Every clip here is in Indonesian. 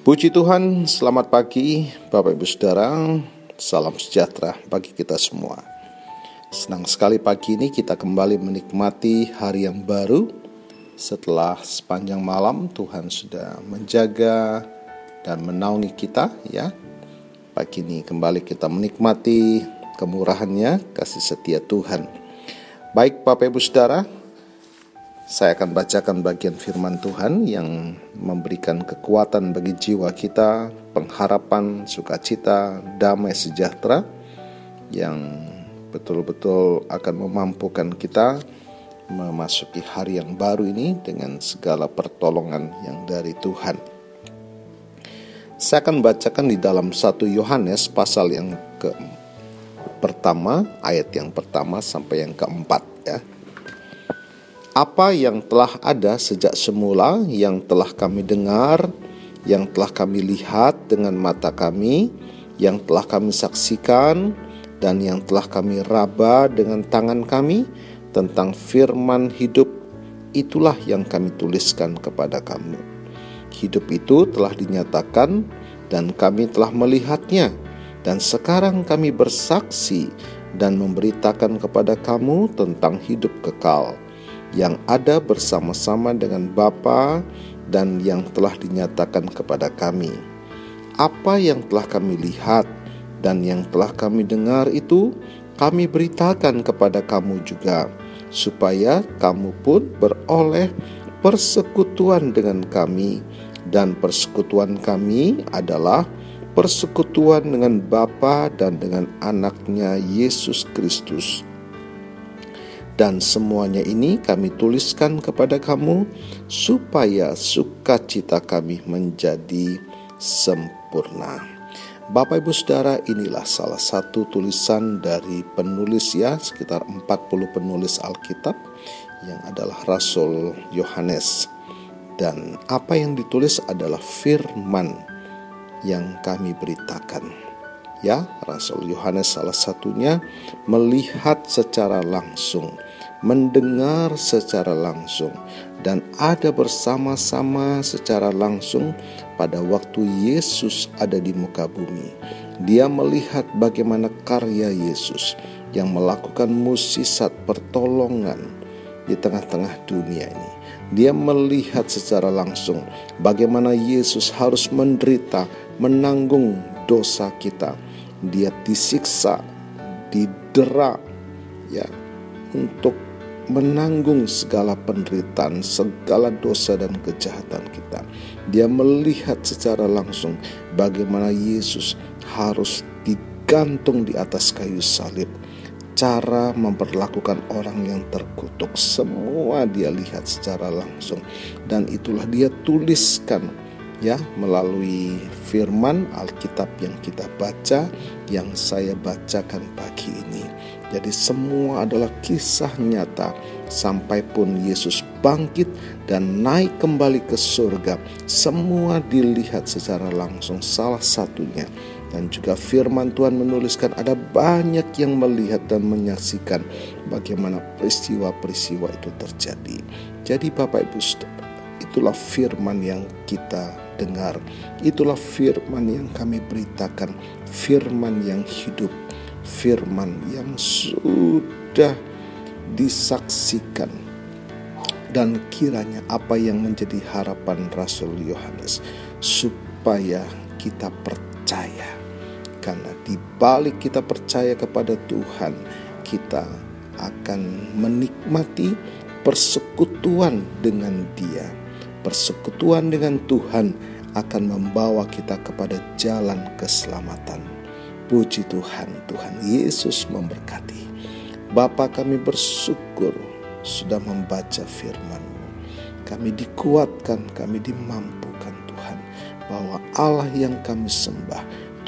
Puji Tuhan, selamat pagi Bapak Ibu Saudara, salam sejahtera bagi kita semua. Senang sekali pagi ini kita kembali menikmati hari yang baru setelah sepanjang malam Tuhan sudah menjaga dan menaungi kita ya. Pagi ini kembali kita menikmati kemurahannya, kasih setia Tuhan. Baik Bapak Ibu Saudara, saya akan bacakan bagian firman Tuhan yang memberikan kekuatan bagi jiwa kita, pengharapan, sukacita, damai sejahtera yang betul-betul akan memampukan kita memasuki hari yang baru ini dengan segala pertolongan yang dari Tuhan. Saya akan bacakan di dalam satu Yohanes pasal yang ke pertama, ayat yang pertama sampai yang keempat ya apa yang telah ada sejak semula, yang telah kami dengar, yang telah kami lihat dengan mata kami, yang telah kami saksikan, dan yang telah kami raba dengan tangan kami tentang firman hidup, itulah yang kami tuliskan kepada kamu. Hidup itu telah dinyatakan, dan kami telah melihatnya, dan sekarang kami bersaksi dan memberitakan kepada kamu tentang hidup kekal yang ada bersama-sama dengan Bapa dan yang telah dinyatakan kepada kami. Apa yang telah kami lihat dan yang telah kami dengar itu kami beritakan kepada kamu juga supaya kamu pun beroleh persekutuan dengan kami dan persekutuan kami adalah persekutuan dengan Bapa dan dengan anaknya Yesus Kristus dan semuanya ini kami tuliskan kepada kamu supaya sukacita kami menjadi sempurna. Bapak Ibu Saudara, inilah salah satu tulisan dari penulis ya, sekitar 40 penulis Alkitab yang adalah Rasul Yohanes. Dan apa yang ditulis adalah firman yang kami beritakan. Ya, Rasul Yohanes salah satunya melihat secara langsung mendengar secara langsung dan ada bersama-sama secara langsung pada waktu Yesus ada di muka bumi. Dia melihat bagaimana karya Yesus yang melakukan musisat pertolongan di tengah-tengah dunia ini. Dia melihat secara langsung bagaimana Yesus harus menderita, menanggung dosa kita. Dia disiksa, didera, ya, untuk menanggung segala penderitaan, segala dosa dan kejahatan kita. Dia melihat secara langsung bagaimana Yesus harus digantung di atas kayu salib. Cara memperlakukan orang yang terkutuk, semua dia lihat secara langsung, dan itulah dia tuliskan ya melalui firman Alkitab yang kita baca yang saya bacakan pagi ini. Jadi semua adalah kisah nyata sampai pun Yesus bangkit dan naik kembali ke surga. Semua dilihat secara langsung salah satunya dan juga firman Tuhan menuliskan ada banyak yang melihat dan menyaksikan bagaimana peristiwa-peristiwa itu terjadi. Jadi Bapak Ibu itulah firman yang kita dengar. Itulah firman yang kami beritakan, firman yang hidup. Firman yang sudah disaksikan. Dan kiranya apa yang menjadi harapan Rasul Yohanes supaya kita percaya. Karena di balik kita percaya kepada Tuhan kita akan menikmati persekutuan dengan Dia persekutuan dengan Tuhan akan membawa kita kepada jalan keselamatan Puji Tuhan, Tuhan Yesus memberkati. Bapa kami bersyukur sudah membaca firman-Mu. Kami dikuatkan, kami dimampukan Tuhan. Bahwa Allah yang kami sembah,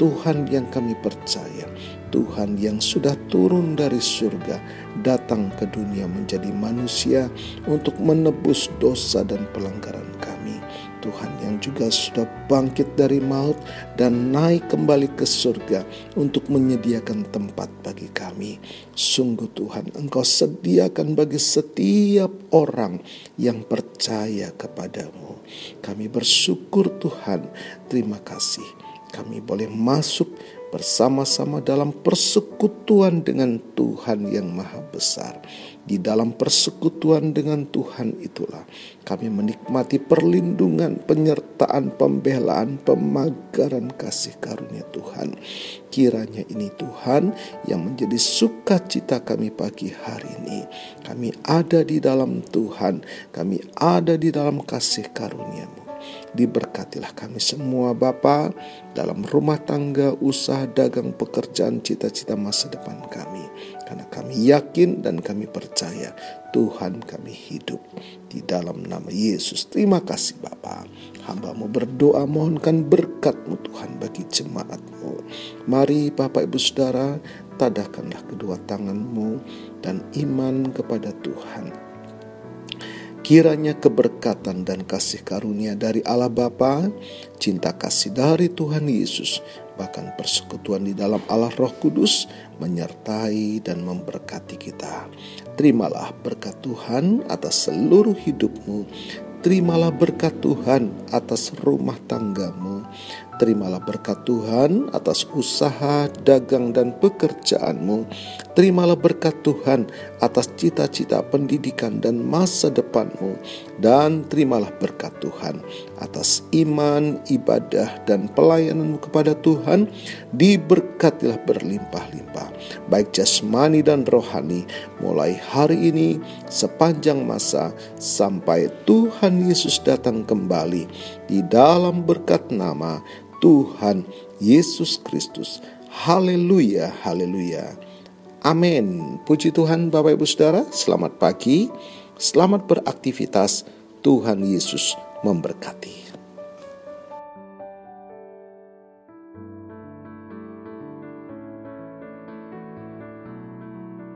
Tuhan yang kami percaya, Tuhan yang sudah turun dari surga, datang ke dunia menjadi manusia untuk menebus dosa dan pelanggaran kami. Tuhan yang juga sudah bangkit dari maut dan naik kembali ke surga untuk menyediakan tempat bagi kami. Sungguh Tuhan, Engkau sediakan bagi setiap orang yang percaya kepadamu. Kami bersyukur Tuhan, terima kasih. Kami boleh masuk bersama-sama dalam persekutuan dengan Tuhan yang Maha Besar. Di dalam persekutuan dengan Tuhan itulah kami menikmati perlindungan, penyertaan, pembelaan, pemagaran kasih karunia Tuhan. Kiranya ini Tuhan yang menjadi sukacita kami pagi hari ini. Kami ada di dalam Tuhan, kami ada di dalam kasih karunia-Mu. Diberkatilah kami semua Bapa dalam rumah tangga, usaha, dagang, pekerjaan, cita-cita masa depan kami. Karena kami yakin dan kami percaya Tuhan kami hidup di dalam nama Yesus. Terima kasih Bapa. Hambamu berdoa mohonkan berkatmu Tuhan bagi jemaatmu. Mari Bapak Ibu Saudara, tadahkanlah kedua tanganmu dan iman kepada Tuhan Kiranya keberkatan dan kasih karunia dari Allah Bapa, cinta kasih dari Tuhan Yesus, bahkan persekutuan di dalam Allah Roh Kudus menyertai dan memberkati kita. Terimalah berkat Tuhan atas seluruh hidupmu. Terimalah berkat Tuhan atas rumah tanggamu. Terimalah berkat Tuhan atas usaha, dagang, dan pekerjaanmu. Terimalah berkat Tuhan atas cita-cita pendidikan dan masa depanmu. Dan terimalah berkat Tuhan atas iman, ibadah, dan pelayananmu kepada Tuhan. Diberkatilah berlimpah-limpah, baik jasmani dan rohani, mulai hari ini sepanjang masa sampai Tuhan Yesus datang kembali di dalam berkat nama Tuhan Yesus Kristus. Haleluya, haleluya. Amin. Puji Tuhan Bapak Ibu Saudara, selamat pagi, selamat beraktivitas. Tuhan Yesus memberkati.